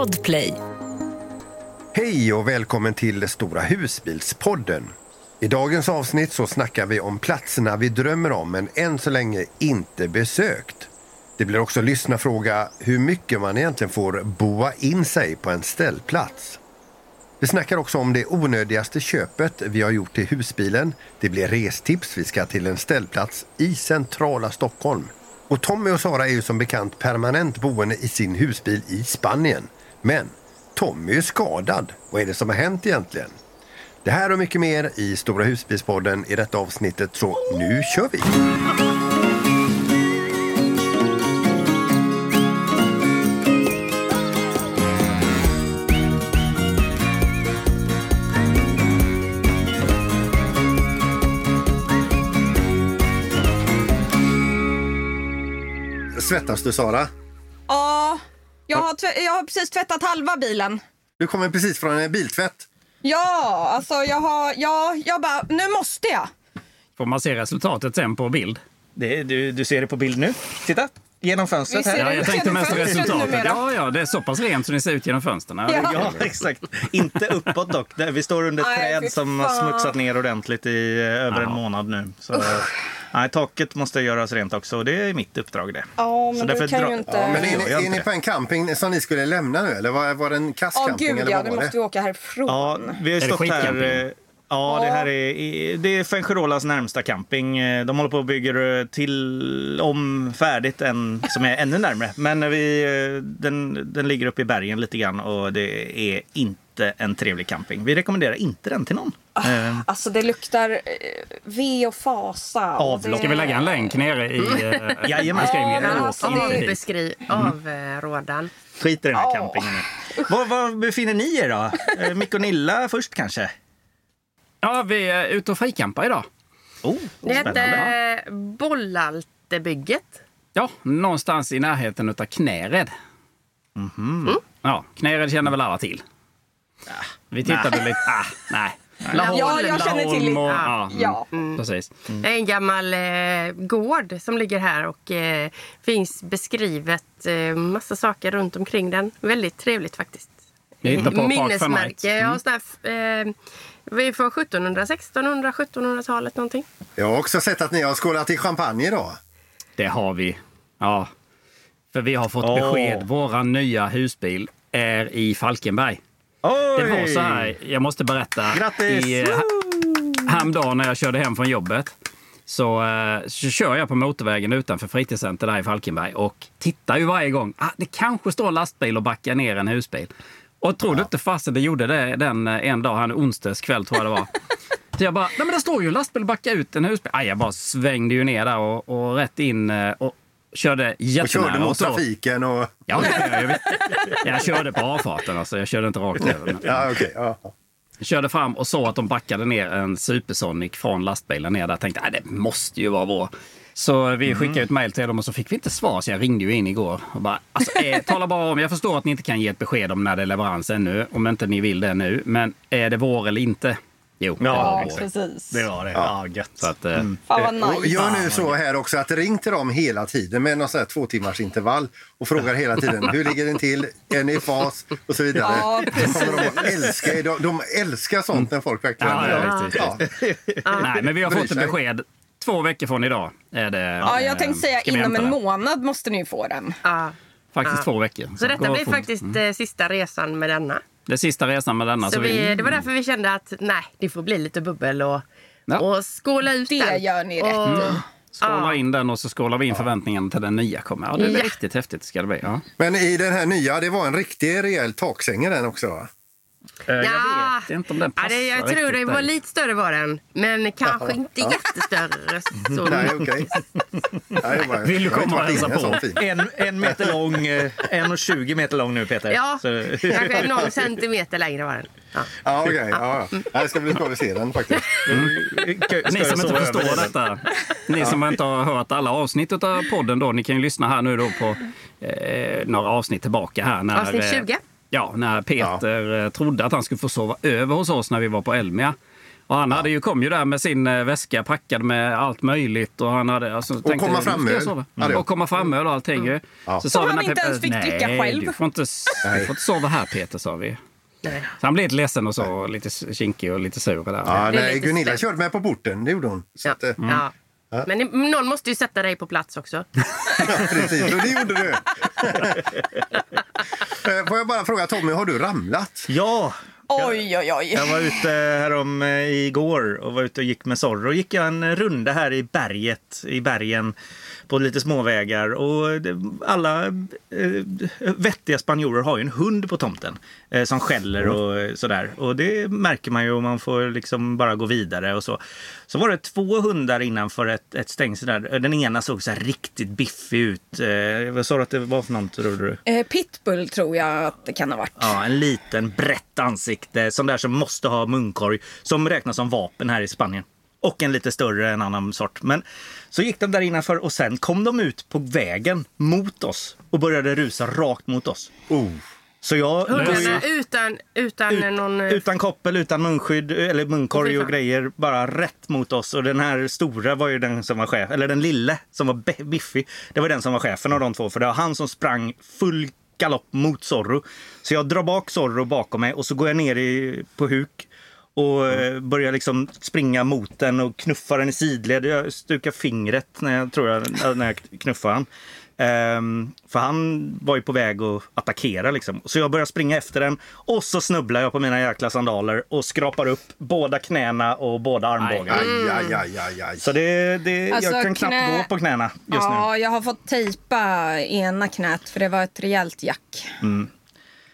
Podplay. Hej och välkommen till Stora husbilspodden. I dagens avsnitt så snackar vi om platserna vi drömmer om men än så länge inte besökt. Det blir också lyssnarfråga hur mycket man egentligen får boa in sig på en ställplats. Vi snackar också om det onödigaste köpet vi har gjort till husbilen. Det blir restips. Vi ska till en ställplats i centrala Stockholm. Och Tommy och Sara är ju som bekant permanent boende i sin husbil i Spanien. Men Tommy är skadad. Vad är det som har hänt egentligen? Det här och mycket mer i Stora husbilspodden i detta avsnittet, så nu kör vi! Svettas du Sara? Ja, jag har, tv- jag har precis tvättat halva bilen. Du kommer precis från en biltvätt. Ja, alltså jag har, ja, jag bara, nu måste jag. Får man se resultatet sen på bild? Det, du, du ser det på bild nu. Titta, genom fönstret här. Ja, jag tänkte mest resultatet. Ja, ja, det är så pass rent så ni ser ut genom fönstren. Ja, Ja. Ja, exakt. Inte uppåt dock. Vi står under ett träd som har smutsat ner ordentligt i eh, över en månad nu. Så, nej, taket måste göras rent också och det är mitt uppdrag det. Ja, men du kan dra- ju inte... Ja, Men är, är inte ni på en camping som ni skulle lämna nu eller var, var det en Ja, kasscamping? gud eller ja, nu måste vi åka härifrån. Ja, vi har stått här. eh, Ja, det här är, det är Fuengirolas närmsta camping. Eh, De håller på och bygger eh, till om färdigt en som är ännu närmre. Men vi, den, den ligger uppe i bergen lite grann och det är inte en trevlig camping. Vi rekommenderar inte den till någon. Eh, Alltså det luktar eh, ve och fasa. Avlopp. det- Ska vi lägga en länk nere i eh, Jajamän. beskrivningen? Ja, Åk alltså, inte det- hit. Beskriv avrådan. Skit i den här Ja. campingen nu. Var, var befinner ni er då? Eh, Mick och Nilla först kanske? Ja, vi är ute och frikampar idag. Oh, Det hette Bollaltebygget. Ja, någonstans i närheten av Knäred. Mhm. Ja, Knäred känner väl alla till? Vi tittade lite... Ah, nej. Laholm. Ja, jag känner till Laholm och, lite. ja, Ja. mm, precis. Det är en gammal eh, gård som ligger här och eh, finns beskrivet eh, massa saker runt omkring den. Väldigt trevligt faktiskt. Minnesmärke. Ja, sån här, eh, vi är från 1700, 1600, 1700-talet någonting. Jag har också sett att ni har skålat i champagne idag. Det har vi. Ja. För vi har fått Åh. besked. Våran nya husbil är i Falkenberg. Oj! Det var så här, jag måste berätta. Grattis! I, eh, häromdagen när jag körde hem från jobbet så, eh, så kör jag på motorvägen utanför fritidscenter där i Falkenberg och tittar ju varje gång. Ah, det kanske står en lastbil och backar ner en husbil. Och tror du inte fasen det gjorde det den eh, en dag, han onsdagskväll tror jag det var. Så jag bara, nej men det står ju en lastbil och backar ut en husbil. Aj, jag bara svängde ju ner där och, och rätt in och körde Och jättenära. körde mot trafiken och... Ja, jag, jag, jag körde på avfarten alltså. Jag körde inte rakt över. Ja, okej. ja. jag körde fram och såg att de backade ner en Supersonic från lastbilen ner där. Jag tänkte att det måste ju vara vår. Så vi skickade ett mejl till dem och så fick vi inte svar. Så jag ringde ju in igår och bara, alltså, eh, tala bara om, jag förstår att ni inte kan ge ett besked om när det är leverans ännu, om inte ni vill det nu. Men är det vår eller inte? Jo, det Ja, var Ja, vår. precis. Det var det. Ja, gött. Så att, eh, Fan vad Och nice. gör nu så här också att ring till dem hela tiden med någon sån här två timmars intervall och frågar hela tiden hur ligger den till, är ni i fas och så vidare. Ja, kommer de att älska, de, de älskar sånt när folk verkligen... Ja, ja, visst, Ja. Nej, men vi har fått ett besked två veckor från idag. Är det, Ja, jag tänkte säga inom en det? månad måste ni få den. Ja. Faktiskt två veckor. Så detta går blir faktiskt eh, sista resan med denna. Det är sista resan med denna. Så vi, det var därför vi kände att nej, det får bli lite bubbel och, Ja. och skåla ut Det den. gör ni rätt och, i. skålar Ja. in den och så skålar vi in förväntningarna till den nya kommer. Ja, det blir Ja. riktigt häftigt ska det bli. Ja. Men i den här nya, det var en riktig rejäl taksäng den också va? Eh, Jag Ja. vet inte om den Ja, passar det, jag tror det var lite större var den. Men kanske inte jättestörre. Så. Nej, okej. Nej, jag bara- Vill du komma och hälsa en på? En, en meter lång, eh, en och 20 meter lång nu Peter. Ja, Så, kanske någon centimeter längre var den. Ja. Ja, okej. ja, ja. Nej, Det ska bli skoj att se den faktiskt. Ni som inte förstår detta, ni som inte har hört alla avsnitt av podden då, ni kan ju lyssna här nu då på eh, några avsnitt tillbaka här. När, Avsnitt eh, 20. Ja, när Peter eh, trodde att han skulle få sova över hos oss när vi var på Elmia. Och han hade ju, kom ju där med sin eh, väska packad med allt möjligt. Och, han hade, alltså, och komma "Nu ska jag framöl." sova." Hade jag. Och komma framöl och allting ju. Ja. Så Som han inte ens fick dricka "Nej, själv." Du får, inte, du får inte sova här Peter, sa vi. Nej. Så han blev lite ledsen och så, och lite kinkig och lite sur. Där. Ja, nej, Gunilla körde med på porten, det gjorde hon. Så Ja. att, eh, Ja. Men ni- någon måste ju sätta dig på plats också. ja, precis, och det gjorde du. Eh, Får jag bara fråga Tommy, har du ramlat? Ja, Oj, oj, oj. jag var ute härom eh, igår och var ute och gick med Zorro. gick jag en runda här i berget, i bergen på lite småvägar. Och alla eh, vettiga spanjorer har ju en hund på tomten eh, som skäller och sådär. Och det märker man ju och man får liksom bara gå vidare och så. Så var det två hundar innanför ett, ett stängsel där. Den ena såg så riktigt biffig ut. Eh, vad sa du att det var för något, trodde du? Eh, pitbull tror jag att det kan ha varit. Ja, en liten brett ansikte. Sån där som måste ha munkorg. Som räknas som vapen här i Spanien. Och en lite större, en annan sort. Men så gick de där innanför och sen kom de ut på vägen mot oss. Och började rusa rakt mot oss. Oh. Så jag... Hundarna utan, utan Ut, någon... eh, utan koppel, utan munskydd eller munkorg och grejer. Bara rätt mot oss. Och den här stora var ju den som var chef. Eller den lille som var biffig. Det var den som var chefen av de två. För det var han som sprang full galopp mot Zorro. Så jag drar bak Zorro bakom mig och så går jag ner i, på huk. Och mm. börjar liksom springa mot den och knuffa den i sidled. Jag stukar fingret när jag, tror jag, när jag knuffar den. Ehm, för han var ju på väg att attackera liksom. Så jag börjar springa efter den och så snubblar jag på mina jäkla sandaler och skrapar upp båda knäna och båda armbågarna. Aj, aj, aj, aj, aj. Så det, det, Alltså, jag kan knappt knä- gå på knäna just Ja, jag har fått tejpa ena knät för det var ett rejält jack.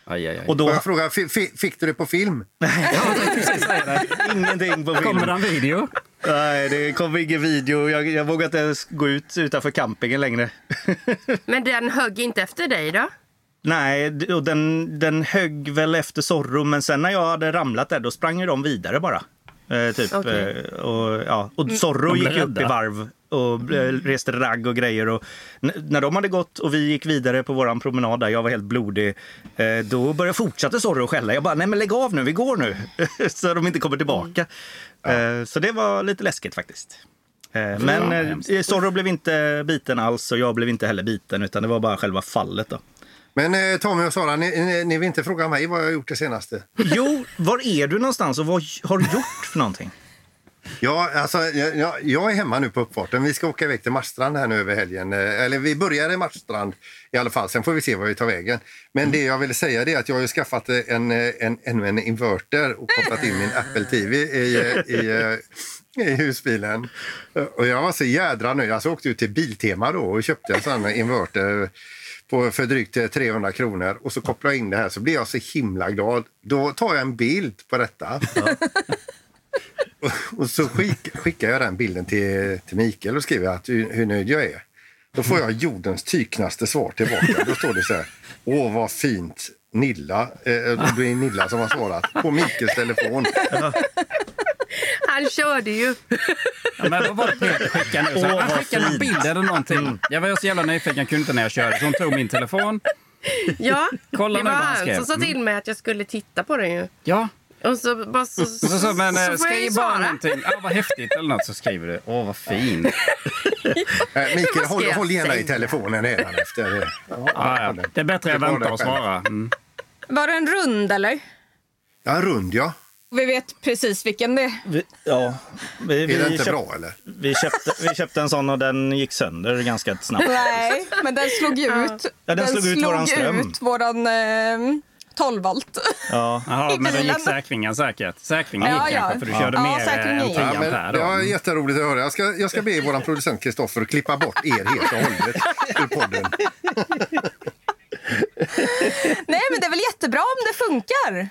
Aj, aj, aj. nu. Och Får då... jag fråga, fi- fi- fick du det på film? Ingenting på film. Kommer det en video? Nej, det kommer ingen video. Jag, jag vågar inte ens gå ut utanför campingen längre. Men den högg inte efter dig då? Nej, och den, den högg väl efter Zorro, men sen när jag hade ramlat där, då sprang ju de vidare bara. Eh, typ. Okej. Eh, och, ja. och Zorro De blev gick upp i varv och eh, reste ragg och grejer. Och när de hade gått och vi gick vidare på våran promenad där, jag var helt blodig, eh, då började fortsatte Zorro skälla. Jag bara, nej men lägg av nu, vi går nu. så de inte kommer tillbaka. Eh, så det var lite läskigt faktiskt. Eh, men Ja, eh. Zorro blev inte biten alls och jag blev inte heller biten, utan det var bara själva fallet. Då. Men Tommy och Sara, ni, ni, ni vill inte fråga mig vad jag har gjort det senaste? Jo, var är du någonstans och vad har du gjort för någonting? Ja, alltså, jag, jag- är hemma nu på uppfarten. Vi ska åka iväg till Marstrand här nu över helgen. Eh, Eller vi börjar i Marstrand i alla fall. Sen får vi se var vi tar vägen. Men det jag vill säga är att jag har skaffat eh, en, eh, en, ännu en inverter och kopplat in min Apple TV i, i, eh, i husbilen. Och jag var så jädra nöjd. Alltså, jag åkte ut till Biltema då och köpte en sån inverter på, för drygt eh, 300 kronor. Och så kopplade jag in det här så blir jag så himla glad. Då tar jag en bild på detta. Och, och så skick, skickar jag den bilden till, till Mikael och skriver att hur, hur nöjd jag är. Då får jag jordens tyknaste svar tillbaka. Då står det så här. Åh, vad fint. Nilla, eh, det är Nilla som har svarat på Mikaels telefon. Han körde ju. Ja, men vad var det Peter skickade nu? Så Åh, han skickade en bild eller någonting. Jag var så jävla nyfiken, jag kunde inte när jag körde. Så hon tog min telefon. Ja, Kolla det var han han som sa till mig att jag skulle titta på den ju. Ja, Och så bara så, så, så, så, men eh, så får jag ju skriv bara svara. någonting. Ja, vad häftigt eller något så skriver du. Åh, vad fin. Eh, Mikael, håll, jag håll gärna i telefonen redan efter. Ja, Ja, ja. Det är bättre att vänta och svara. Mm. Var det en rund eller? Ja, rund ja. Vi vet precis vilken det är. Vi, ja, vi, Är vi, det inte köp, bra eller? vi, köpte, vi köpte en sån och den gick sönder ganska snabbt. Nej, men den slog ut. Ja, den slog ut våran ström. ut våran eh, 12 volt. Ja. Jaha, I men då gick säkringen säkert. Säkringen Ja, gick ja. kanske, för du Ja. körde Ja, mer än gick. 10 Ja, men ampere. det då. var jätteroligt att höra. Jag ska, jag ska be vår producent Kristoffer att klippa bort er helt och hållet ur podden. Nej, men det är väl jättebra om det funkar.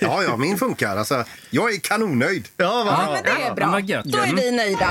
Ja, ja, min funkar. Alltså, jag är kanonnöjd. Ja, vad Ja, bra. men det är bra. Då är vi nöjda.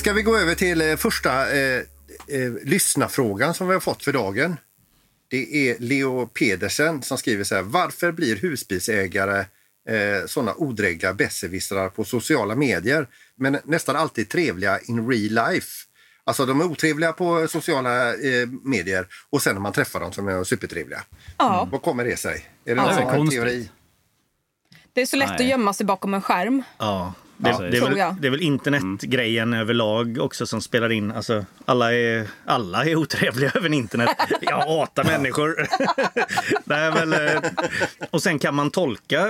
Ska vi gå över till eh, första eh, eh, lyssnarfrågan som vi har fått för dagen. Det är Leo Pedersen som skriver så här. Varför blir husbilsägare eh, sådana odrägliga besserwissrar på sociala medier men nästan alltid trevliga in real life? Alltså de är otrevliga på sociala eh, medier och sen när man träffar dem som är supertrevliga. Ja. Vad kommer det sig? Är det Ja, någon teori? Det är så lätt Nej. att gömma sig bakom en skärm. Ja. Det, Ja, det, är väl, det är väl internetgrejen överlag också som spelar in. Alltså, alla, är, alla är otrevliga över internet. Jag hatar människor. det är väl, eh, och sen kan man tolka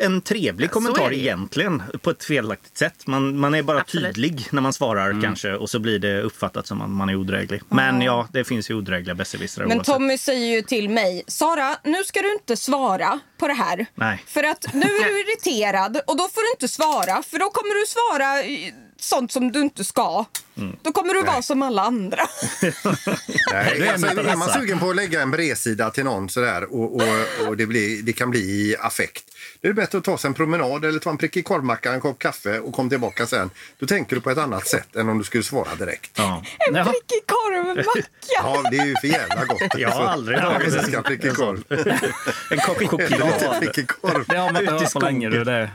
en trevlig kommentar egentligen på ett felaktigt sätt. Man, man är bara Absolut. tydlig när man svarar kanske och så blir det uppfattat som att man är odräglig. Men ja, det finns ju odrägliga besserwissrar Men oavsett. Tommy säger ju till mig, Sara, nu ska du inte svara på det här. Nej. För att nu är du irriterad och då får du inte svara för då kommer du svara sånt som du inte ska. Mm. Då kommer du vara som alla andra. Nej, Det är alltså, är man sugen på att lägga en bredsida till någon sådär och, och, och det, blir, det kan bli i affekt. Det är bättre att ta sig en promenad eller ta en prickig korvmacka, en kopp kaffe och kom tillbaka sen. Då tänker du på ett annat sätt än om du skulle svara direkt. Ja. En Ja. prickig korvmacka. Ja, det är ju för jävla gott. Jag har aldrig Ja, tagit en- prickig korv. En kopp choklad. Prickig korv. Det har man inte hört på länge. Du, det.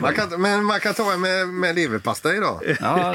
Man kan, men man kan ta en med, med leverpastej idag. Ja,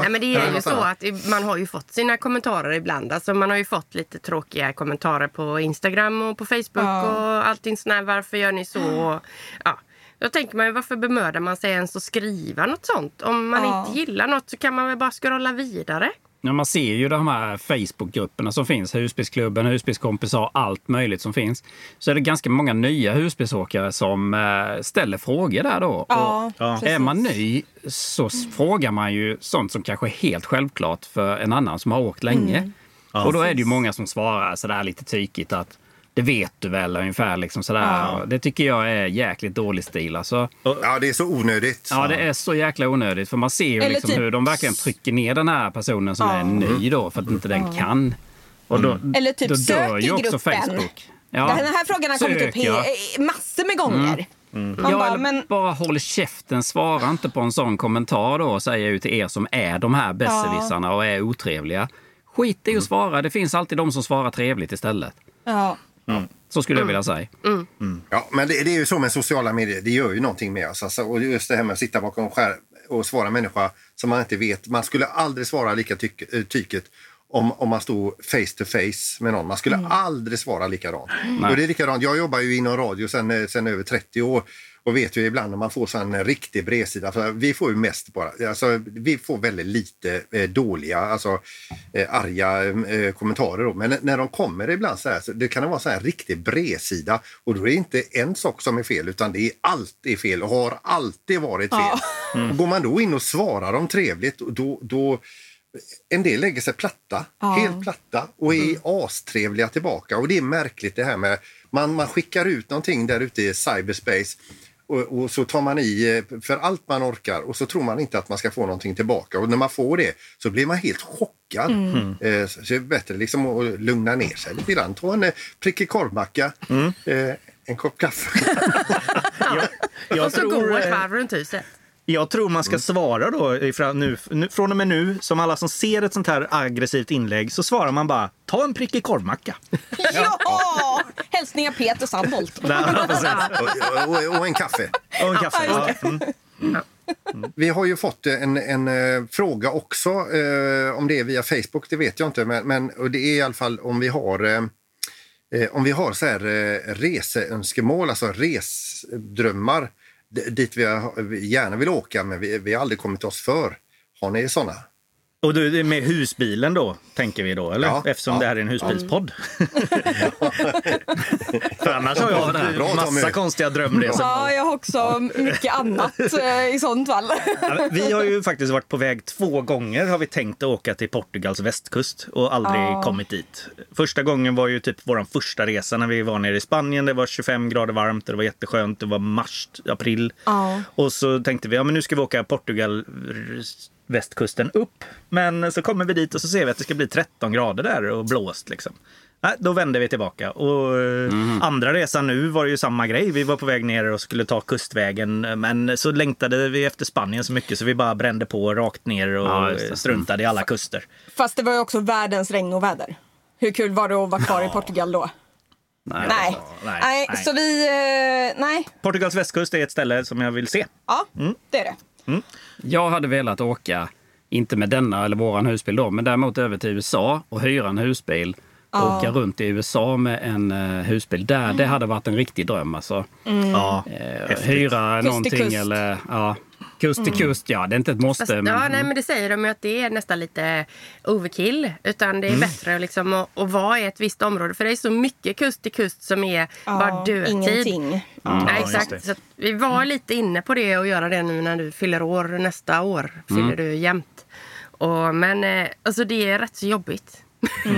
Nej, men det Ja, är ju så att man har ju fått sina kommentarer ibland. Alltså man har ju fått lite tråkiga kommentarer på Instagram och på Facebook Ja. och allting sånt där. Varför gör ni så? Och, ja. Då tänker man ju varför bemödar man sig ens att skriva något sånt? Om man Ja. inte gillar något så kan man väl bara scrolla vidare. Ja, man ser ju de här Facebookgrupperna som finns, Husbilsklubben, husbilskompisar, allt möjligt som finns. Så är det ganska många nya husbilsåkare som eh, ställer frågor där då. Ja, Och Ja. är man ny så s- frågar man ju sånt som kanske är helt självklart för en annan som har åkt länge. Och då är det ju många som svarar sådär lite tykigt att det vet du väl ungefär. Liksom sådär. Ja. Det tycker jag är jäkligt dålig stil. Alltså, Ja, det är så onödigt. Ja, det är så jäkla onödigt. För man ser ju liksom typ- hur de verkligen trycker ner den här personen som Ja. är ny då för att inte den kan. Och då, Eller typ då dör sök ju i också gruppen. Facebook. Ja. Den här frågan har kommit upp ja. massor med gånger. Man Ja, bara, men bara håll käften, svara inte på en sån kommentar då, säger jag ju till er som är de här besserwissarna och är otrevliga. Skit i att svara, det finns alltid de som svarar trevligt istället. ja. Så skulle jag vilja säga. Ja, men det, det är ju så med sociala medier. Det gör ju någonting med oss. Alltså, och just det här med att sitta bakom skärm och svara människa som man inte vet. Man skulle aldrig svara lika eh, tyket om, om man stod face to face med någon. Man skulle aldrig svara likadant. Och det är likadant. Jag jobbar ju inom radio sedan eh, sen över 30 år och vet ju ibland när man får så en riktig bredsida. För vi får ju mest bara, alltså, vi får väldigt lite eh, dåliga, alltså eh, arga eh, kommentarer. Då. Men när de kommer ibland så här, så det kan det vara så här riktig bredsida och då är det inte en sak som är fel utan det är alltid fel och har alltid varit fel. Och går man då in och svarar dem trevligt då, då en del lägger sig platta, helt platta och är astrevliga tillbaka. Och det är märkligt det här med man, man skickar ut någonting där ute i cyberspace och, och så tar man i eh, för allt man orkar och så tror man inte att man ska få någonting tillbaka. Och när man får det så blir man helt chockad. Eh, så det är bättre liksom att lugna ner sig lite grann. Ta en eh, prickig korvmacka, eh, en kopp kaffe. Jag och så gå tror, ett eh, varv runt huset. Jag tror man ska svara då ifrån nu, nu, från och med nu, som alla som ser ett sånt här aggressivt inlägg, så svarar man bara ta en prickig korvmacka. ja! Hälsningar Peter Sandholt. Och, och, och en kaffe. Och en kaffe. Ja. Mm. Vi har ju fått en, en eh, fråga också, eh, om det är via Facebook, det vet jag inte. Men, men och det är i alla fall om vi har, eh, eh, om vi har så här, eh, reseönskemål, alltså resdrömmar dit vi gärna vill åka men vi, vi har aldrig kommit oss för. Har ni såna? Och du, med husbilen då, tänker vi då, eller? Ja. Eftersom Ja. det här är en husbilspodd. För annars har jag Bra, massa konstiga drömresor. Ja, jag har också mycket annat eh, i sånt fall. Ja, Vi har ju faktiskt varit på väg två gånger har vi tänkt att åka till Portugals västkust och aldrig Ja. kommit dit. Första gången var ju typ vår första resa när vi var nere i Spanien. Det var 25 grader varmt och det var jätteskönt. Det var mars, april. Ja. Och så tänkte vi, ja men nu ska vi åka Portugal västkusten upp. Men så kommer vi dit och så ser vi att det ska bli 13 grader där och blåst liksom. Nej, då vände vi tillbaka. Och eh, andra resan nu var det ju samma grej. Vi var på väg ner och skulle ta kustvägen. Men så längtade vi efter Spanien så mycket så vi bara brände på rakt ner och Ja, struntade i alla kuster. Fast det var ju också världens regn och väder. Hur kul var det att vara kvar i Portugal då? Nej. Nej. nej, Nej, nej. så vi... eh, nej. Portugals västkust är ett ställe som jag vill se. Ja, det är det. Jag hade velat åka, inte med denna eller våran husbil då, men däremot över till USA och hyra en husbil. Och åka runt i USA med en uh, husbil där. Det hade varit en riktig dröm alltså. Ja, Eh, häftigt. hyra till någonting kust. eller ja, kust till kust. Ja, det är inte ett måste. Fast, men, ja, nej, men det säger de ju att det är nästan lite overkill. Utan det är bättre liksom att, att vara i ett visst område. För det är så mycket kust till kust som är bara dödtid. Ingenting. Ja, Ja, exakt. Så att vi var lite inne på det och göra det nu när du fyller år nästa år. Fyller du jämt. Och, men eh, alltså det är rätt så jobbigt. Det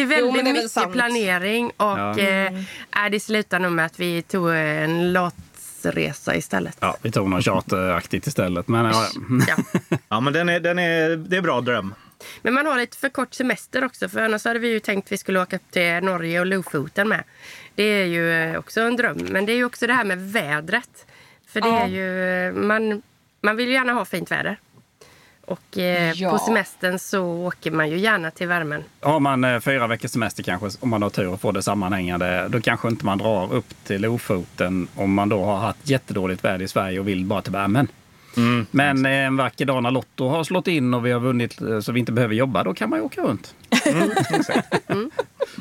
är väldigt Jo, det är mycket sant. planering och Ja. eh, är det slutar nog med att vi tog en latsresa istället. Ja, vi tog något charteraktigt istället. Men, ja, Ja. Ja, men den är, den är, det är bra dröm. Men man har lite för kort semester också. För annars hade vi ju tänkt att vi skulle åka till Norge och Lofoten med. Det är ju eh, också en dröm. Men det är ju också det här med vädret. För det Ja. är ju... eh, Man, man vill ju gärna ha fint väder. Och eh, Ja. på semestern så åker man ju gärna till värmen. Har man eh, fyra veckors semester kanske, om man har tur och får det sammanhängande, då kanske inte man drar upp till Lofoten om man då har haft jättedåligt väder i Sverige och vill bara till värmen. Men eh, en vacker dag när Lotto har slått in och vi har vunnit eh, så vi inte behöver jobba, då kan man ju åka runt.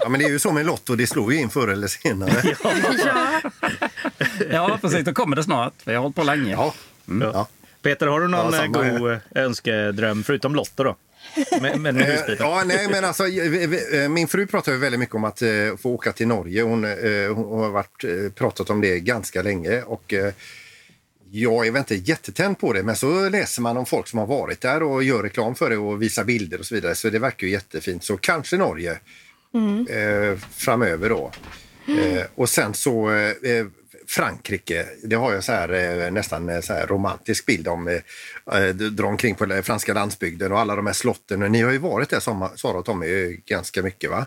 Ja, men det är ju så med Lotto, det slår ju in förr eller senare. Ja. Ja, precis. Då kommer det snart. Vi har hållit på länge. Ja. Ja. Peter, har du någon Ja, eh, god önskedröm förutom Lotto då? Med Eh, husbilen? Ja, nej, men alltså, eh, min fru pratar ju väldigt mycket om att eh, få åka till Norge. Hon, eh, hon har varit, eh, pratat om det ganska länge. Och, eh, jag är väl inte jättetänd på det, men så läser man om folk som har varit där och gör reklam för det och visar bilder och så vidare. Så det verkar ju jättefint. Så kanske Norge eh, framöver då. Eh, och sen så eh, eh, Frankrike, det har jag så här, eh, nästan eh, så här romantisk bild om. Eh, eh, dra omkring på den franska landsbygden och alla de här slotten. Och Ni har ju varit där, som Sara och Tommy, ganska mycket va?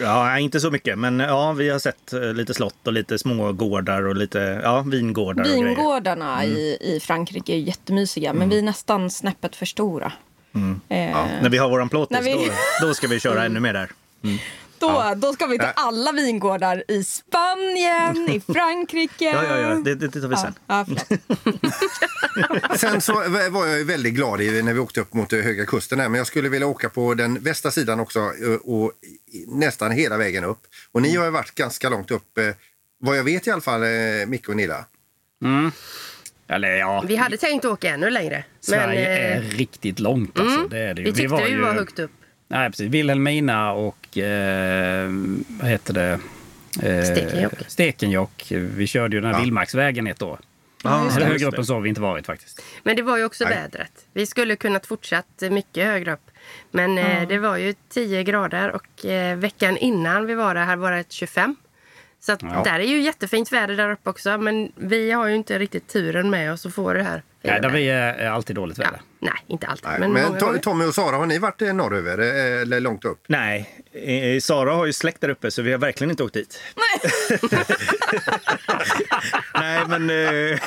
Ja, inte så mycket, men ja, vi har sett lite slott och lite små gårdar och lite ja, vingårdar och grejer. Vingårdarna i, i Frankrike är jättemysiga, men vi är nästan snäppet för stora. Eh, När vi har våran plåtis, vi- då, då ska vi köra ännu mer där. Då, då ska vi till alla vingårdar i Spanien, i Frankrike. Ja, ja, ja, det, det tar vi sen. Ja. Sen så var jag väldigt glad i, när vi åkte upp mot eh, Höga Kusten här, men jag skulle vilja åka på den västra sidan också eh, och nästan hela vägen upp. Och ni har ju varit ganska långt upp, eh, vad jag vet i alla fall, Micke och Nilla. Eller ja, Vi hade tänkt åka ännu längre. Sverige men, är eh, riktigt långt. Alltså. Det är det ju. vi tyckte vi ju- var högt upp. Nej, precis. Vilhelmina och eh, vad heter det? Eh, Stekenjokk. Stekenjokk. Vi körde ju den här vildmarksvägen ett år. Ja, Eller högre upp än så har vi inte varit faktiskt. Men det var ju också Nej. vädret. Vi skulle kunnat fortsatt mycket högre upp. Men eh, det var ju 10 grader och eh, veckan innan vi var där här var det ett 25. Så att Ja. där är ju jättefint väder där uppe också. Men vi har ju inte riktigt turen med oss att få det här. Nej, där vi är, alltid dåligt ja, väder. nej, inte alltid. Nej, Men, Men, To- gånger. Tommy och Sara, har ni varit norröver eh, eller långt upp? Nej, eh, Sara har ju släkt där uppe så vi har verkligen inte åkt dit. Nej, men... Eh,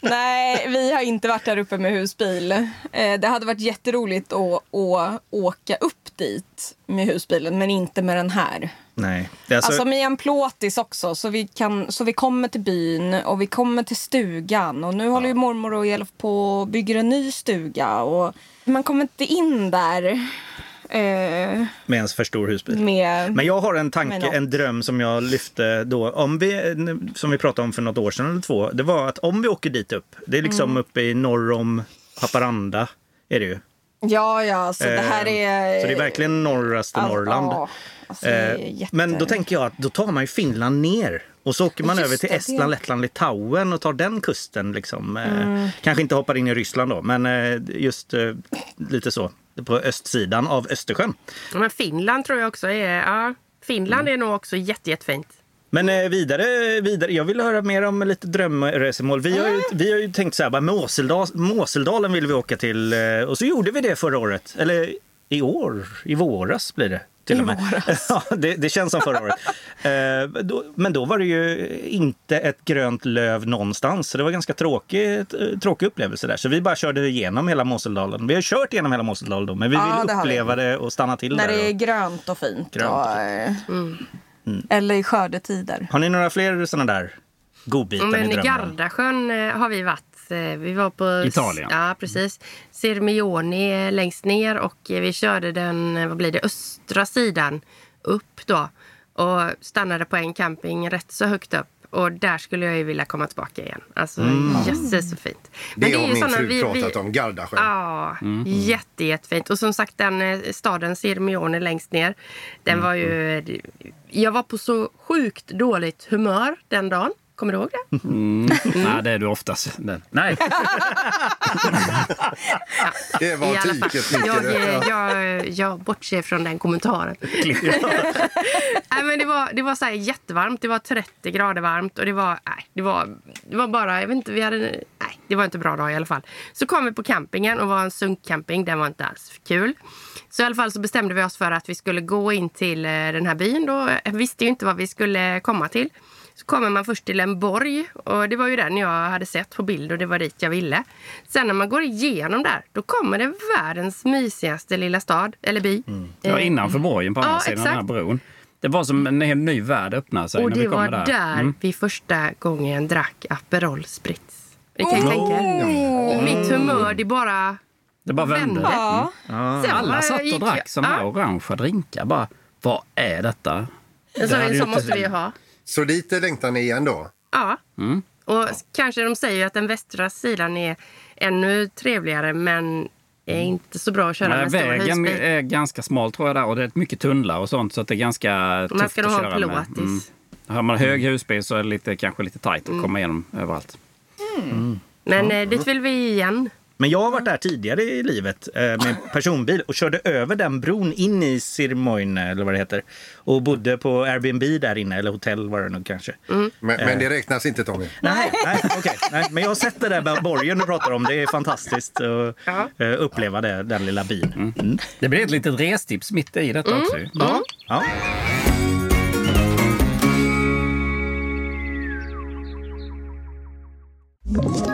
Nej, vi har inte varit där uppe med husbil. Eh, det hade varit jätteroligt att, att åka upp dit med husbilen, men inte med den här. Nej. Alltså, Alltså med en plåtis också, så vi, kan, så vi kommer till byn och vi kommer till stugan. Och nu håller ju mormor och hjälper på och bygger en ny stuga. Och man kommer inte in där eh, med en för stor husbil. med... Men jag har en tanke, en dröm som jag lyfte då. Om vi, som vi pratade om för något år sedan eller två. Det var att om vi åker dit upp. Det är liksom Mm. uppe i norr om Haparanda. Är det ju. Ja, ja, så det här är... Eh, Så det är verkligen norraste All- Norrland. ja, alltså, är jätte- Men då tänker jag att då tar man ju Finland ner. Och så åker man Just över till det, Estland, det- Lettland, Litauen och tar den kusten. Liksom. Eh, Mm. Kanske inte hoppar in i Ryssland då, men eh, just eh, lite så. På östsidan av Östersjön. Men Finland tror jag också är... Ja, Finland är nog också jätte, jättefint. Men eh, vidare, vidare, jag vill höra mer om lite drömresemål. Vi har ju, vi har ju tänkt så här, bara, Måseldal, Måseldalen vill vi åka till eh, och så gjorde vi det förra året. Eller i år, i våras blir det. Till och med. ja, det, det känns som förra året. Eh, men då var det ju inte ett grönt löv någonstans. Så det var en ganska tråkig, tråkig upplevelse där. Så vi bara körde igenom hela Måseldalen. Vi har kört igenom hela Måseldalen då, men vi Ja, vill det har vi. uppleva det och stanna till När där. det är grönt och fint. Grönt och och, eh, Eller i skördetider. har ni några fler sådana där godbitar Men i drömmer om? Gardasjön eh, har vi varit. Eh, Vi var på Italien. Ja, precis. Sirmioni längst ner och eh, vi körde den, vad blir det, östra sidan upp då. Och stannade på en camping rätt så högt upp. Och där skulle jag ju vilja komma tillbaka igen. Alltså jösses så fint. Det har ju min såna- fru vi- vi- pratat om, Gardasjön. Ja, jätte, jättefint. Och som sagt den staden Sirmione längst ner. Den var ju... Jag var på så sjukt dåligt humör den dagen. Kommer du ihåg det? Nej, det är du oftast. Den. Nej, Det var tyket, jag, eh, jag, jag bortser från den kommentaren. nej, men det var, det var så här jättevarmt. Det var 30 grader varmt. Och det var, nej, det var, det var bara... Jag vet inte, vi hade, nej, det var inte bra dag i alla fall. Så kom vi på campingen och var en sunkcamping. Den var inte alls kul. Så i alla fall så bestämde vi oss för att vi skulle gå in till eh, den här byn. Då. Jag visste ju inte vad vi skulle komma till. Så kommer man först till en borg och det var ju den jag hade sett på bild och det var dit jag ville. Sen när man går igenom där, då kommer det världens mysigaste lilla stad, eller by. det var innanför borgen på andra Ja, sidan den här exakt. bron. Det var som en helt ny värld öppnade sig Och när vi det kom var där. där Mm. vi första gången drack Aperol Spritz. Ni kan ju tänka er. Mitt humör, det bara Det bara vände. Ja. Sen Alla satt och drack såna här Ja, orangea drinkar. Bara, vad är detta? så, ju så inte- måste vi ju ha. Så dit längtar ni igen då? Ja. Mm. Och kanske de säger att den västra sidan är ännu trevligare men är inte så bra att köra Nej, med vägen är ganska smal tror jag där och det är mycket tunnlar och sånt så att det är ganska Man tufft ska att ha köra en med. plåtis. Mm. Har man hög husbil så är det lite, kanske lite tajt att komma igenom överallt. Men eh, dit vill vi igen. Men jag har varit där tidigare i livet eh, med personbil och körde över den bron in i Sirmoine eller vad det heter. Och bodde på Airbnb där inne, eller hotell var det nog kanske. Mm. Men, men det räknas inte Tommy. Nej, nej, okej. nej, men jag har sett det där borgen du pratar om. Det är fantastiskt att Ja. eh, uppleva det, den lilla byn. Mm. Det blir ett litet restips mitt i detta också. ju. Ja. Ja. Ett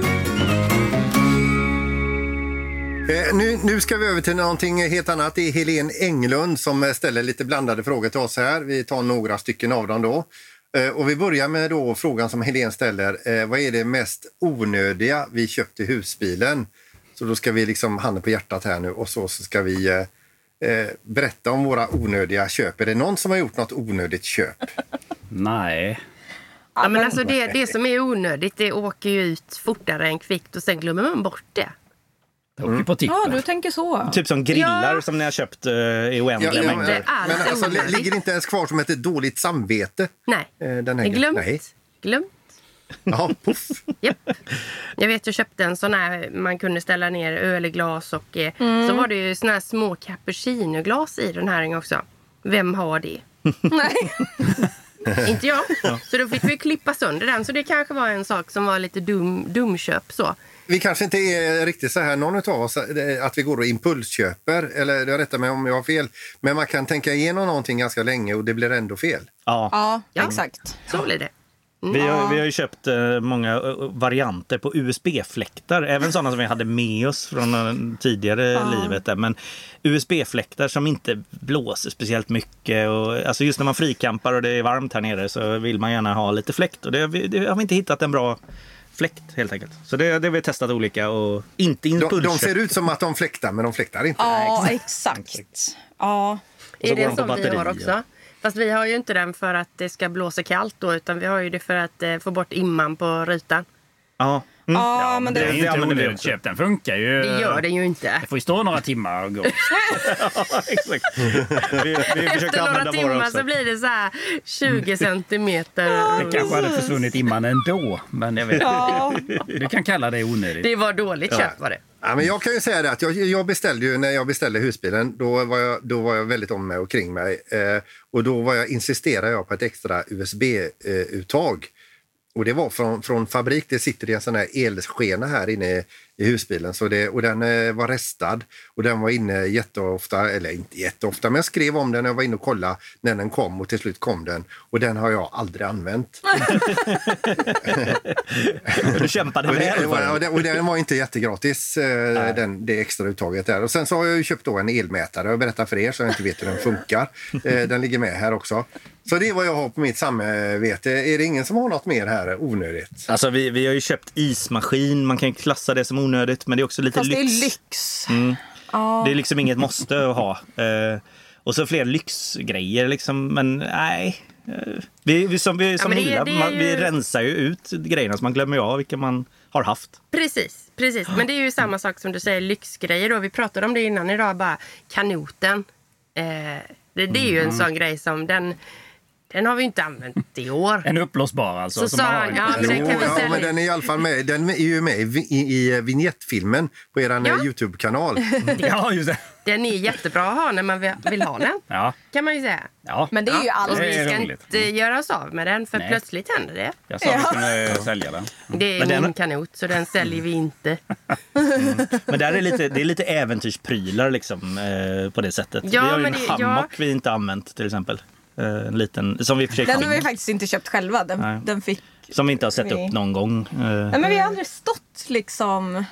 Nu, nu ska vi över till någonting helt annat. Det är Helene Englund som eh, ställer lite blandade frågor till oss här. Vi tar några stycken av dem då. Eh, och vi börjar med då frågan som Helene ställer. Eh, vad är det mest onödiga vi köpt i husbilen? Så då ska vi liksom handen på hjärtat här nu och så, så ska vi eh, eh, berätta om våra onödiga köp. Är det någon som har gjort något onödigt köp? Nej. Ja, men alltså det, det som är onödigt det åker ju ut fortare än kvickt och sen glömmer man bort det. Det åker på tippen. Ja, du tänker så. Typ som grillar Ja. som ni har köpt eh, i oändliga ja, mängder. Inte alls men alltså, onödigt. ligger det inte ens kvar som ett dåligt samvete? Nej, Eh, den här det är glömt. Nej. glömt. Jaha, puff. Japp. Jag vet, jag köpte en sån här man kunde ställa ner ölglas och eh, så var det ju såna här små cappuccinoglas i den här också. Vem har det? Nej. Inte jag. Så då fick vi klippa sönder den. Så det kanske var en sak som var lite dum, dumköp så. Vi kanske inte är riktigt så här, någon av oss, eh, att vi går och impulsköper, eller jag rättar mig om jag har fel, men man kan tänka igenom någonting ganska länge och det blir ändå fel. Ja. Ja, Ja. exakt. Så blir det. Vi har, vi har ju köpt eh, många eh, varianter på USB-fläktar. Även sådana som vi hade med oss från tidigare livet. Där. Men USB-fläktar som inte blåser speciellt mycket. Och, alltså just när man frikampar och det är varmt här nere så vill man gärna ha lite fläkt. Och det, det har vi inte hittat en bra fläkt helt enkelt. Så det, det har vi testat olika och inte De, impulsköp. de ser ut som att de fläktar, men de fläktar inte. Ja, exakt. Ja. Och så Är det de på sån vi har också? Fast vi har ju inte den för att det ska blåsa kallt då, utan vi har ju det för att eh, få bort imman på rutan. Ja. Mm. Ja, men Det det, är ju inte onödigt köp. Den funkar ju. Det gör den ju inte. Det får ju stå några timmar och gå. Ja, exakt. Vi, vi Efter några timmar så blir det så här 20 centimeter. Det kanske hade försvunnit imman ändå. Men jag vet ja. Du kan kalla det onödigt. Det var dåligt köpt var det. Ja, men jag kan ju säga det att jag, jag beställde ju, när jag beställde husbilen, då var jag, då var jag väldigt om mig och kring mig. Eh, och då var jag, insisterade jag på ett extra USB-uttag. Och det var från, från fabrik. Det sitter i en sån här elskena här inne i, husbilen. Så det, och den eh, var restad och den var inne jätteofta, eller inte jätteofta, men jag skrev om den när jag var inne och kollade när den kom och till slut kom den. Och den har jag aldrig använt. Du kämpade Och, väl det, och, den. det, och den var inte jättegratis, eh, den, det extra uttaget där. Och sen så har jag ju köpt då en elmätare. Jag berättar för er så jag inte vet hur den funkar. Eh, den ligger med här också. Så det är vad jag har på mitt samvete. Är det ingen som har något mer här onödigt? Alltså vi, vi har ju köpt ismaskin. Man kan ju klassa det som onödigt, men det är också lite Fast det lyx. är lyx. Mm. Ja. Det är liksom inget måste att ha. Eh, och så fler lyxgrejer liksom, men nej. Eh, vi, vi som, vi, som men det- det man, ju- vi rensar ju ut grejerna så man glömmer ju av vilka man har haft. Precis, precis. Men det är ju samma sak som du säger, lyxgrejer. Då. Vi pratade om det innan idag, bara kanoten. Eh, det, det är ju en sån grej som den, den har vi inte använt i år. En uppblåsbar alltså. Så som sa han, ja, men den Jo, kan vi ja, men den är i alla fall med. Den är ju med i, i, i vignettfilmen på er Ja. Youtube-kanal. Ja, just det. Den är jättebra att ha när man vill- ha den. Ja, Kan man ju säga. ja. Men det är ju Och aldrig... vi Det är ska roligt. inte göra oss av med den för Nej. plötsligt händer det. jag sa att vi kunde sälja den. Det är Men den- min kanot så den säljer vi inte. Men där är lite, det är lite äventyrsprylar liksom, eh, på det sättet. Ja, vi har ju men en det- hammock vi inte använt till exempel. Eh, en liten, som vi, Den har vi faktiskt inte köpt själva. Nej. Den, den fick... som vi inte har sett Nej. upp någon gång. Eh, Nej, men vi har aldrig stått liksom...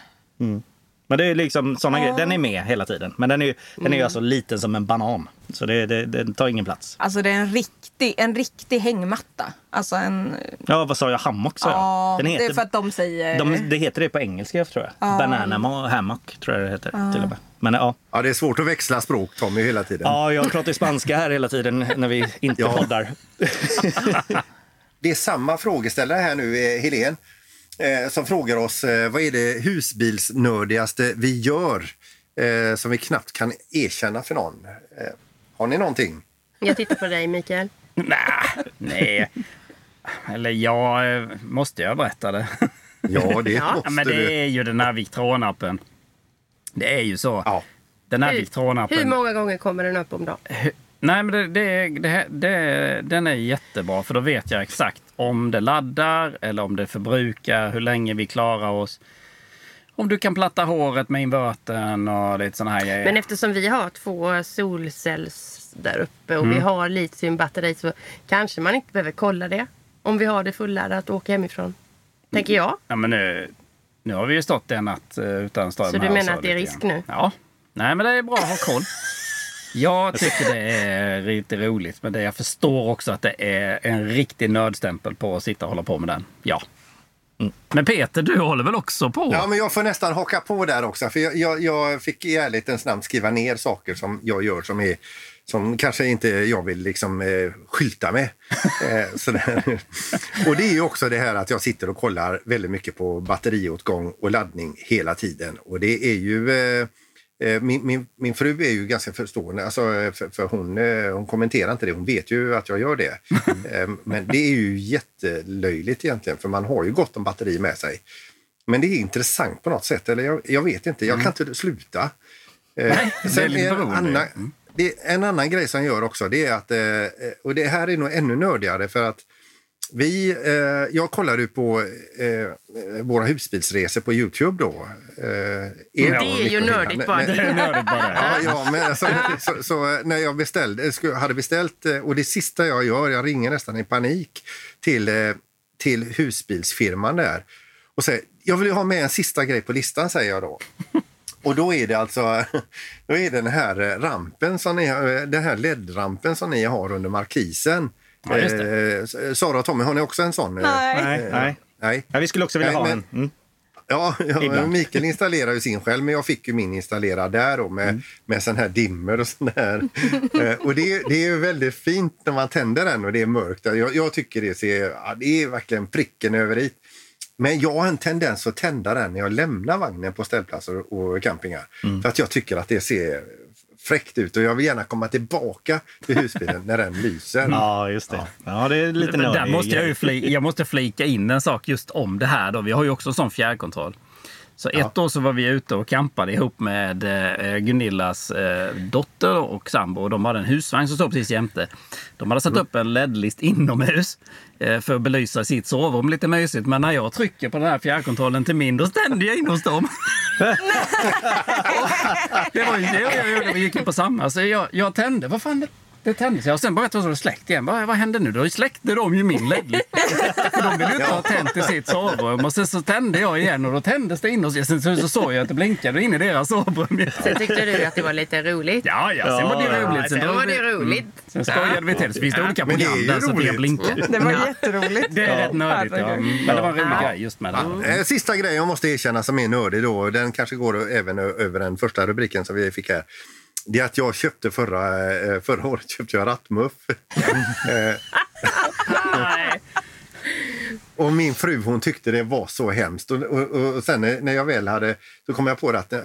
Men det är liksom såna grejer. Den är med hela tiden. Men den är ju, den är Mm. ju alltså liten som en banan. Så det, det, den tar ingen plats. Alltså det är en riktig, en riktig hängmatta. Alltså en... Ja, vad sa jag? Hammock sa jag. Ja, Den det heter, är för att de säger... de, det heter det på engelska tror jag. Banana ma- hammock tror jag det heter till och med. Men ja. Ja, det är svårt att växla språk, Tommy, hela tiden. ja, jag pratar spanska här hela tiden när vi inte Ja. poddar. Det är samma frågeställare här nu, eh, Helene, eh, som frågar oss eh, vad är det husbilsnördigaste vi gör eh, som vi knappt kan erkänna för någon. Har ni någonting? Jag tittar på dig Mikael. Nej, nej. Eller ja, måste jag berätta det? Ja, det Ja. måste Ja, men du. det är ju den här Victron-appen. Det är ju så. Ja. Den här Hur, Victron-appen. hur många gånger kommer den upp om dagen? Nej, men det, det, det, det, den är jättebra för då vet jag exakt om det laddar eller om det förbrukar, hur länge vi klarar oss. Om du kan platta håret med invertern och lite såna här grejer. Men eftersom vi har två solcells där uppe och Mm. vi har litiumbatteri så kanske man inte behöver kolla det. Om vi har det fulladdat och åka hemifrån. Tänker jag. Ja, men nu, nu har vi ju stått en natt eh, utan ström Så du menar att det är risk grann. nu? Ja. Nej, men det är bra att ha koll. Jag tycker det är lite roligt, men det, jag förstår också att det är en riktig nödstämpel på att sitta och hålla på med den. Ja. Mm. Men Peter, du håller väl också på? Ja, men jag får nästan haka på där också. För jag, jag, jag fick i ärlighetens namn skriva ner saker som jag gör som är som kanske inte jag vill liksom eh, skylta med. eh. Och det är ju också det här att jag sitter och kollar väldigt mycket på batteriåtgång och laddning hela tiden. Och det är ju eh, min, min, min fru är ju ganska förstående, alltså, eh, för, för hon, eh, hon kommenterar inte det. Hon vet ju att jag gör det. Eh, Men det är ju jättelöjligt egentligen, för man har ju gott om batteri med sig. Men det är intressant på något sätt, eller jag, jag vet inte, jag kan inte sluta. Eh, Nej, det är sen lite en, annan, det är en annan grej som jag gör också, det är att, eh, och det här är nog ännu nördigare för att vi, eh, jag kollar ju på eh, våra husbilsresor på Youtube då. Eh, er Det är ju nördigt bara. Men- Det är nördigt bara. Ja, ja men alltså, så, så när jag beställde, hade beställt, eh, och det sista jag gör, jag ringer nästan i panik till, eh, till husbilsfirman där och säger jag vill ju ha med en sista grej på listan, säger jag då. Och då är det alltså då är det den här eh, rampen, som ni, har- den här LED-rampen som ni har under markisen. Ja. Eh, Sara och Tommy, har ni också en sån? Nej. Nej, Eh, nej. nej. Ja, vi skulle också vilja Nej, ha men- en. Mm. Ja, ja. Mikael installerar ju sin själv, men jag fick ju min installerad där då med, Mm. med sån här dimmer och sån här. Eh, och det, är- det är ju väldigt fint när man tänder den och det är mörkt. Jag, jag tycker det ser, ja, det är verkligen pricken över i. Men jag har en tendens att tända den när jag lämnar vagnen på ställplatser och campingar. Mm. För att jag tycker att det ser fräckt ut och jag vill gärna komma tillbaka till husbilen när den lyser. Ja, just det. Ja, det är lite där måste jag, ju grej. fli, jag måste flika in en sak just om det här. Då. Vi har ju också en sån fjärrkontroll. Så ett år så var vi ute och campade ihop med eh, Gunillas eh, dotter och sambo. De hade en husvagn som stod precis jämte. De hade satt upp en LED-list inomhus eh, för att belysa sitt sovrum lite mysigt. Men när jag trycker på den här fjärrkontrollen till min, då ständer jag in hos dem. det var ju det jag gjorde. Vi gick in på samma. Så jag, jag tände. Vad fan, det, tändes. Jag och sen bara var det släckt igen. Bara, vad hände nu? Då släckte de ju min LED. För de ville ju inte ha tänt i sitt sovrum. Och sen så tände jag igen och då tändes det in och sen så, så såg jag att det blinkade in i deras sovrum. Sen tyckte du att det var lite roligt. Ja, ja, sen var det roligt. Sen drog var det roligt. Sen skojade vi till. Så finns det olika program där så att det roligt. blinkar. Det var Ja. jätteroligt. Det är rätt nördigt. Ja. Men det var en rolig grej just med det. Eh, Sista grejen jag måste erkänna som är nördig då, den kanske går även över den första rubriken som vi fick här. Det är att jag köpte förra, eh, förra året köpte jag rattmuff. Eh, och min fru hon tyckte det var så hemskt. Och, och, och sen när jag väl hade, så kom jag på att eh,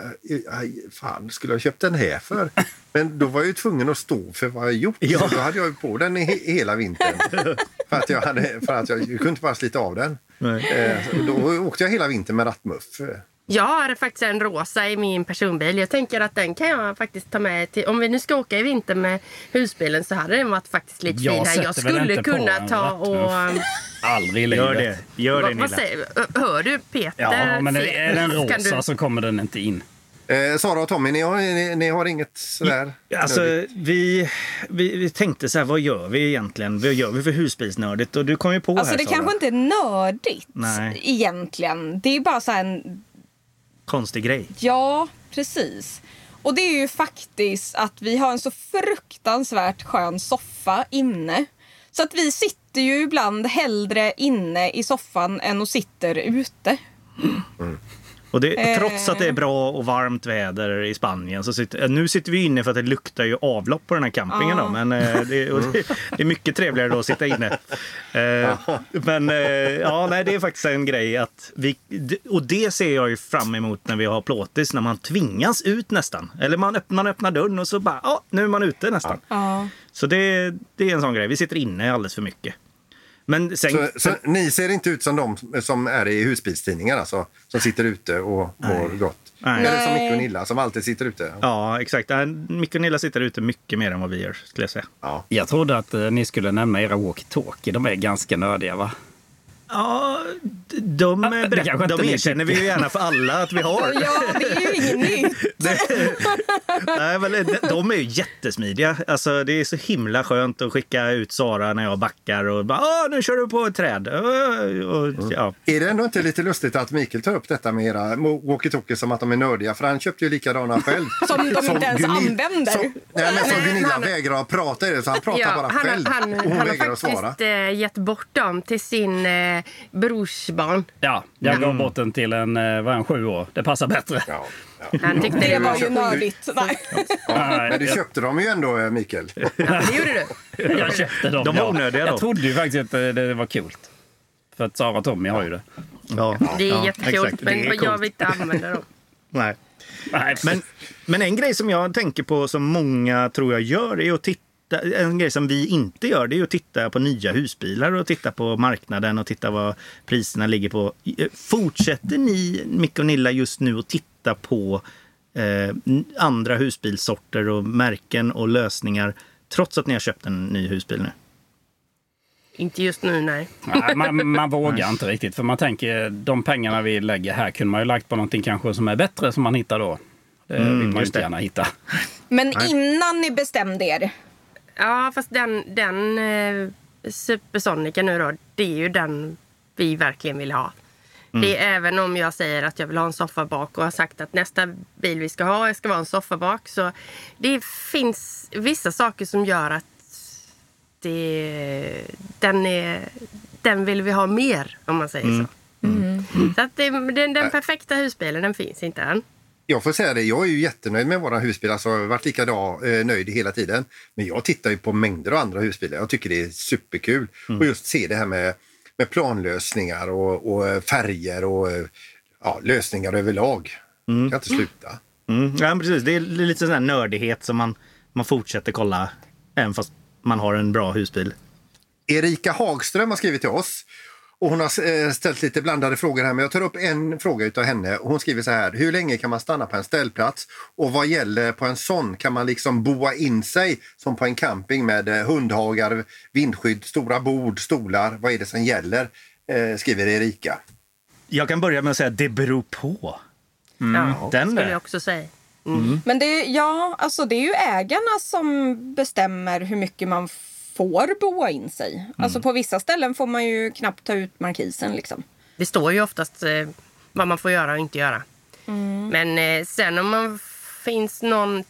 fan skulle jag köpt den här för? Men då var jag ju tvungen att stå för vad jag gjort. Ja. Så då hade jag på den he, hela vintern. för att jag, hade, för att jag, jag kunde inte bara slita av den. Eh, då åkte jag hela vintern med rattmuff. Jag har faktiskt en rosa i min personbil. Jag tänker att den kan jag faktiskt ta med till... Om vi nu ska åka i vinter med husbilen så hade den varit faktiskt lite Jag fin här. Jag skulle kunna ta och... Aldrig i livet. Gör det. Gör det, Nilla. Hör du Peter? Ja, men är den rosa du- så kommer den inte in. Eh, Sara och Tommy, ni har, ni, ni har inget sådär? Alltså, vi, vi, vi tänkte så här, vad gör vi egentligen? Vad gör vi för husbilsnördigt? Och du kom ju på Alltså här, det Sara. kanske inte är nördigt Nej. egentligen. Det är bara så här en Konstig grej. Ja, precis. Och det är ju faktiskt att vi har en så fruktansvärt skön soffa inne. Så att vi sitter ju ibland hellre inne i soffan än och sitter ute. Och det, Eh. Trots att det är bra och varmt väder i Spanien så sitter, nu sitter vi inne för att det luktar ju avlopp på den här campingen. Då, men eh, det, det, det är mycket trevligare då att sitta inne. Eh, men eh, ja, nej, det är faktiskt en grej att vi, och det ser jag ju fram emot när vi har plåtis, när man tvingas ut nästan. Eller man öppnar, man öppnar dörren och så bara, ja, nu är man ute nästan. Så det, det är en sån grej. Vi sitter inne alldeles för mycket. Men sen, Så, så ni ser inte ut som de som är i husbilstidningar alltså, som sitter ute och mår gott? Nej. Eller som Nej. Micke och Nilla som alltid sitter ute? Ja, exakt. Äh, Micke och Nilla sitter ute mycket mer än vad vi gör, skulle jag säga. Ja. Jag trodde att eh, ni skulle nämna era walkie-talkie. De är ganska nördiga va? Ja, de, Ah, de ni erkänner vi ju gärna för alla att vi har. ja, det är ju inget nytt. Nej, men de, de är ju jättesmidiga. Alltså, det är så himla skönt att skicka ut Sara när jag backar och bara Åh, nu kör du på ett träd. Och, ja. Är det ändå inte lite lustigt att Mikael tar upp detta med era walkie-talkies som att de är nördiga? För han köpte ju likadana själv. Som de inte ens använder. Som, nej, men som Gunilla han- vägrar att prata i det, så han pratar Ja, bara han, själv. han, och hon han vägrar har att svara. faktiskt eh, gett bort dem till sin eh, brorsbarn. Ja, jag gav bort den till en, eh, var han sju år. Det passar bättre. Ja, ja. Han tyckte Det var ju nördigt. Nej. Nej, Men du köpte dem ju ändå, eh, Mikael. Ja, det gjorde du. Jag köpte dem. De var ja. onödiga då. Jag trodde ju faktiskt att eh, det var coolt. För att Sara och Tommy har ju det. Ja, Det är ja, jättekul. Det är men jag vill inte använda dem. Nej, Men, men en grej som jag tänker på som många tror jag gör är att titta en grej som vi inte gör det är att titta på nya husbilar och titta på marknaden och titta vad priserna ligger på. Fortsätter ni, Micke och Nilla, just nu att titta på eh, andra husbilssorter och märken och lösningar trots att ni har köpt en ny husbil nu? Inte just nu, nej. Nej, man, man vågar inte riktigt. För man tänker, de pengarna vi lägger här kunde man ju lagt på någonting kanske som är bättre som man hittar då. Det vill man ju just inte det. gärna hitta. Men innan ni bestämde er. Ja, fast den, den eh, Supersonicen nu då, det är ju den vi verkligen vill ha. Det är även om jag säger att jag vill ha en soffa bak och har sagt att nästa bil vi ska ha ska vara en soffa bak. Så det finns vissa saker som gör att det, den, är, den vill vi ha mer om man säger så. Så att det, den, den perfekta husbilen den finns inte än. Jag får säga det, jag är ju jättenöjd med våra husbil. Alltså, jag har varit lika eh, nöjd hela tiden. Men jag tittar ju på mängder av andra husbilar. Jag tycker det är superkul. Och just se det här med, med planlösningar och, och färger och eh, ja, lösningar överlag. Mm. kan inte sluta. Mm. Ja, precis. Det är lite sån här nördighet som man, man fortsätter kolla även fast man har en bra husbil. Erika Hagström har skrivit till oss. Och hon har eh, ställt lite blandade frågor här, men jag tar upp en fråga utav henne. Hon skriver så här. Hur länge kan man stanna på en ställplats? Och vad gäller på en sån? Kan man liksom boa in sig som på en camping med eh, hundhagar, vindskydd, stora bord, stolar? Vad är det som gäller? Eh, skriver Erika. Jag kan börja med att säga att det beror på. Ja, Den skulle jag också säga. Men det, är- ja, alltså det är ju ägarna som bestämmer hur mycket man får boa in sig. Alltså på vissa ställen får man ju knappt ta ut markisen liksom. Det står ju oftast eh, vad man får göra och inte göra. Men eh, sen om man finns någon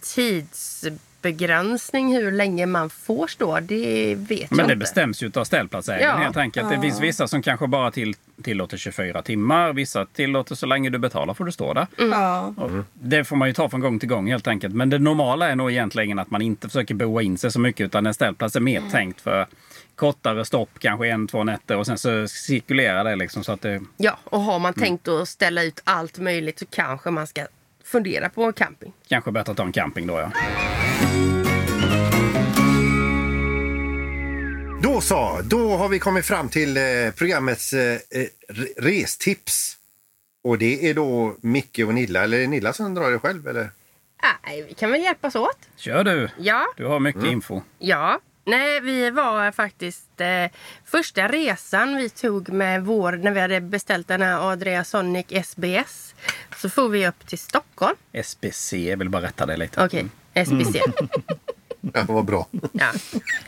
tidsbegränsning hur länge man får stå, det vet jag Men det inte. bestäms ju av ställplatsägaren Ja. helt enkelt. Det finns vissa som kanske bara till, tillåter 24 timmar. Vissa tillåter så länge du betalar får du stå där. Ja. Och Det får man ju ta från gång till gång helt enkelt. Men det normala är nog egentligen att man inte försöker boa in sig så mycket utan en ställplats är mer tänkt för kortare stopp, kanske en, två nätter och sen så cirkulerar det liksom så att det... Ja, och har man tänkt att ställa ut allt möjligt så kanske man ska fundera på camping. Kanske bättre att ta en camping då ja. Då så, då har vi kommit fram till eh, programmets eh, eh, restips. Och det är då Micke och Nilla, eller är det Nilla som drar det själv? Eller? Nej, vi kan väl hjälpas åt. Kör du! Ja, Du har mycket info. ja. Nej, vi var faktiskt eh, första resan vi tog med vår, när vi hade beställt den här Adria Sonic SBS. Så får vi upp till Stockholm. SBC, jag vill bara rätta dig lite. Okej, SBC. Ja, vad bra. Ja.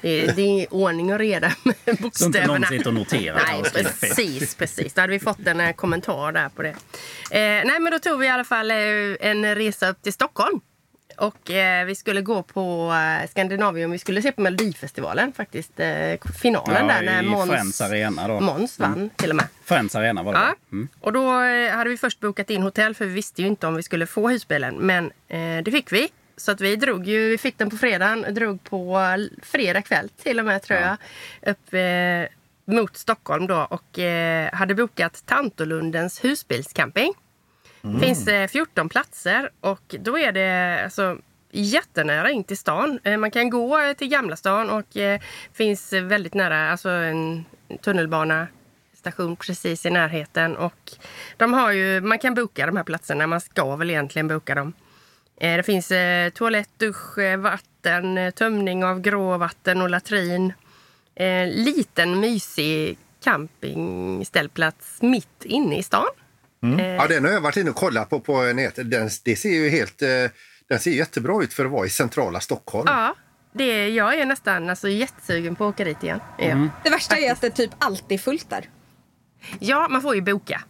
Det, är, det är ordning och reda med Så inte någon bokstäverna. sitter och noterar Nej, precis, precis. Då hade vi fått en eh, kommentar där på det. Eh, nej, men då tog vi i alla fall eh, en resa upp till Stockholm. Och eh, vi skulle gå på eh, Skandinavium. Vi skulle se på Melodifestivalen faktiskt. Eh, finalen där när Måns, Friends Arena då. Måns vann till och med. Friends Arena var det Ja. mm. Och då eh, hade vi först bokat in hotell för vi visste ju inte om vi skulle få husbilen. Men eh, det fick vi. Så att vi drog ju, vi fick den på fredagen, drog på fredag kväll till och med tror jag. Upp eh, mot Stockholm då och eh, hade bokat Tantolundens husbilscamping. Det finns eh, 14 platser och då är det alltså jättenära in till stan. Eh, man kan gå eh, till Gamla stan och eh, finns väldigt nära, alltså en tunnelbana station precis i närheten. Och de har ju, man kan boka de här platserna, man ska väl egentligen boka dem. Eh, Det finns eh, toalett, dusch, eh, vatten, tömning av gråvatten och latrin. Eh, liten mysig campingställplats mitt inne i stan. Ja, den har jag varit inne och kollat på på nätet. Den, det ser ju helt, den ser jättebra ut för att vara i centrala Stockholm. Ja, det, jag är nästan alltså, jättesugen på att åka dit igen. Ja. Det värsta är att det typ alltid är fullt där. ja, man får ju boka.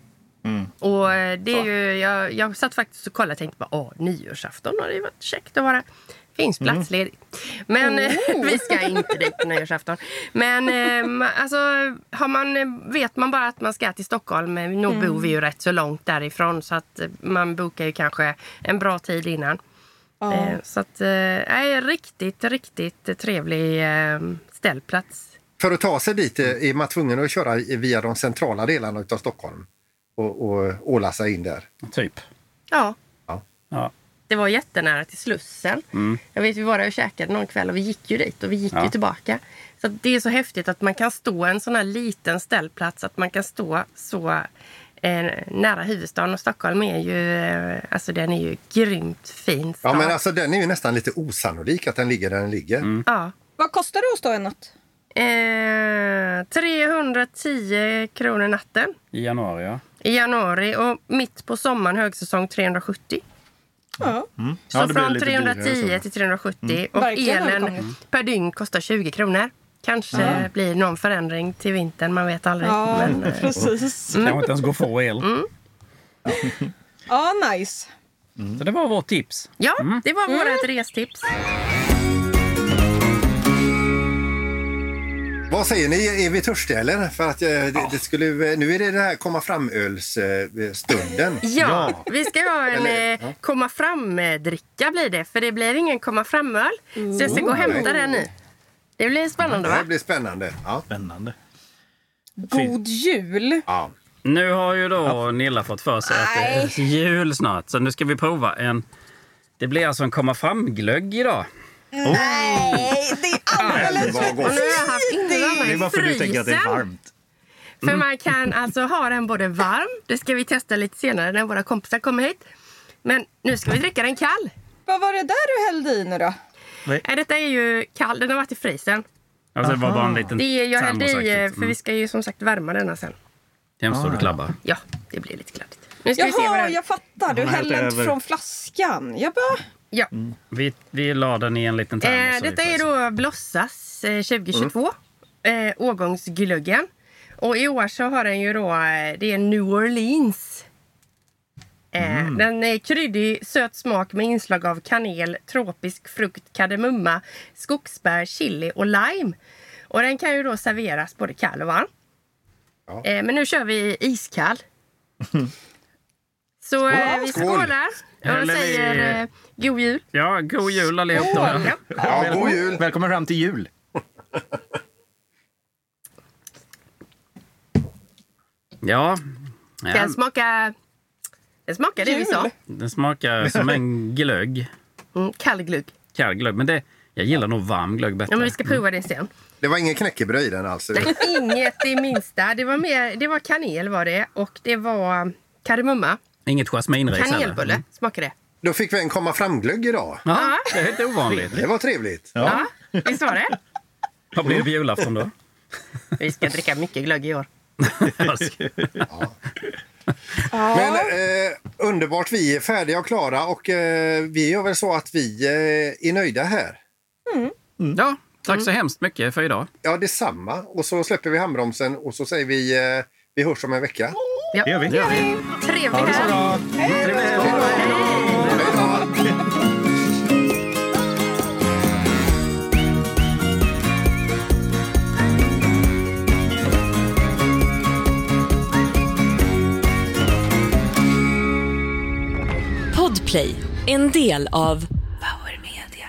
Och eh, det är ju, jag, jag satt faktiskt och kollade och tänkte bara, åh, nyårsafton har det varit käckt att vara. Finns plats ledig. Men eh, vi ska inte dit på nyårsafton. Men eh, alltså, har man, vet man bara att man ska till Stockholm, eh, nu bor vi ju rätt så långt därifrån så att man bokar ju kanske en bra tid innan. Eh, så att, eh, riktigt, riktigt trevlig eh, ställplats. För att ta sig dit är man tvungen att köra via de centrala delarna av Stockholm och, och åla sig in där. Typ. Ja, Ja. Det var jättenära till Slussen. Jag vet, vi var där och käkade någon kväll och vi gick ju dit och vi gick Ja. ju tillbaka. Så att det är så häftigt att man kan stå en sån här liten ställplats, att man kan stå så eh, nära huvudstaden. Och Stockholm är ju, eh, alltså den är ju grymt fin Ja, stad. men alltså den är ju nästan lite osannolik att den ligger där den ligger. Ja. Vad kostar det att stå en natt? Eh, 310 kronor natten I januari ja. I januari och mitt på sommaren högsäsong 370. Ja. Så Ja, från lite dyrare 310 så. till 370 och Verkligen elen per dygn kostar 20 kronor. Kanske blir någon förändring till vintern, man vet aldrig. Ja, Men, precis. Kanske inte ens går att få el. Ja, nice. Så det var vårt tips. ja, det var vårt restips. Vad säger ni? Är vi törstiga eller? För att eh, det, det skulle, nu är det det här komma fram-ölsstunden. Ja, vi ska ha en Eller- eh, komma fram-dricka blir det. För det blir ingen komma fram-öl. Så jag ska gå och hämta den nu. Det blir spännande Det va? blir spännande. Ja. Spännande. God jul. Ja. Nu har ju då Nilla fått för sig att det är jul snart. Så nu ska vi prova en... Det blir alltså en komma fram-glögg idag. Nej, det är alldeles Vad Och gott. nu har jag haft ingen Det är bara för att du tänker att det är varmt. För man kan alltså ha den både varm, det ska vi testa lite senare när våra kompisar kommer hit. Men nu ska vi dricka den kall. Vad var det där du hällde i nu då? Äh, Detta är ju kall, den har varit i frysen. Alltså det var bara en liten Det är, jag hällde i, termosaktigt. för vi ska ju som sagt värma denna sen. Hemskt vad du klabbar. Ja, det blir lite kladdigt. Nu ska vi se vad Jaha, den... jag fattar. Du hällde inte över. från flaskan. Jag bara... Ja. Vi, vi la den i en liten termos. Eh, vi detta är då Blossas eh, 2022. Eh, årgångsglöggen. Och i år så har den ju då, eh, det är New Orleans. Eh, Den är kryddig, söt smak med inslag av kanel, tropisk frukt, kardemumma, skogsbär, chili och lime. Och den kan ju då serveras både kall och varm. Ja. Eh, men nu kör vi iskall. Så eh, vi Skål! skålar vi- säger eh, god jul. Ja, god jul allihop då. Ja. Ja, god jul. Välkommen fram till jul. Ja. ja. Den smakar... Den smakar det vi sa. Den smakar som en glögg. Mm, kall glögg. Kall glögg. Men det, jag gillar nog varm glögg bättre. Ja, men vi ska prova det sen. Det var ingen knäckebröd i den alltså. Nej, inget det minsta. Det var, mer, det var kanel var det och det var kardemumma. Inget jasminris heller. Kanelbulle Mm. smakar det. Då fick vi en komma fram-glögg idag. Ja, det är inte ovanligt. Det var trevligt. Ja, visst var det? Vad blir det på julafton då? Vi ska dricka mycket glögg i år. Men eh, underbart, vi är färdiga och klara och eh, vi gör väl så att vi eh, är nöjda här. Ja, tack så hemskt mycket för idag. Ja, detsamma. Och så släpper vi handbromsen och så säger vi eh, vi hörs om en vecka. Ja. Det gör vi. Trevlig Ha det så helg! bra. Trevlig helg. Podplay, en del av Power Media.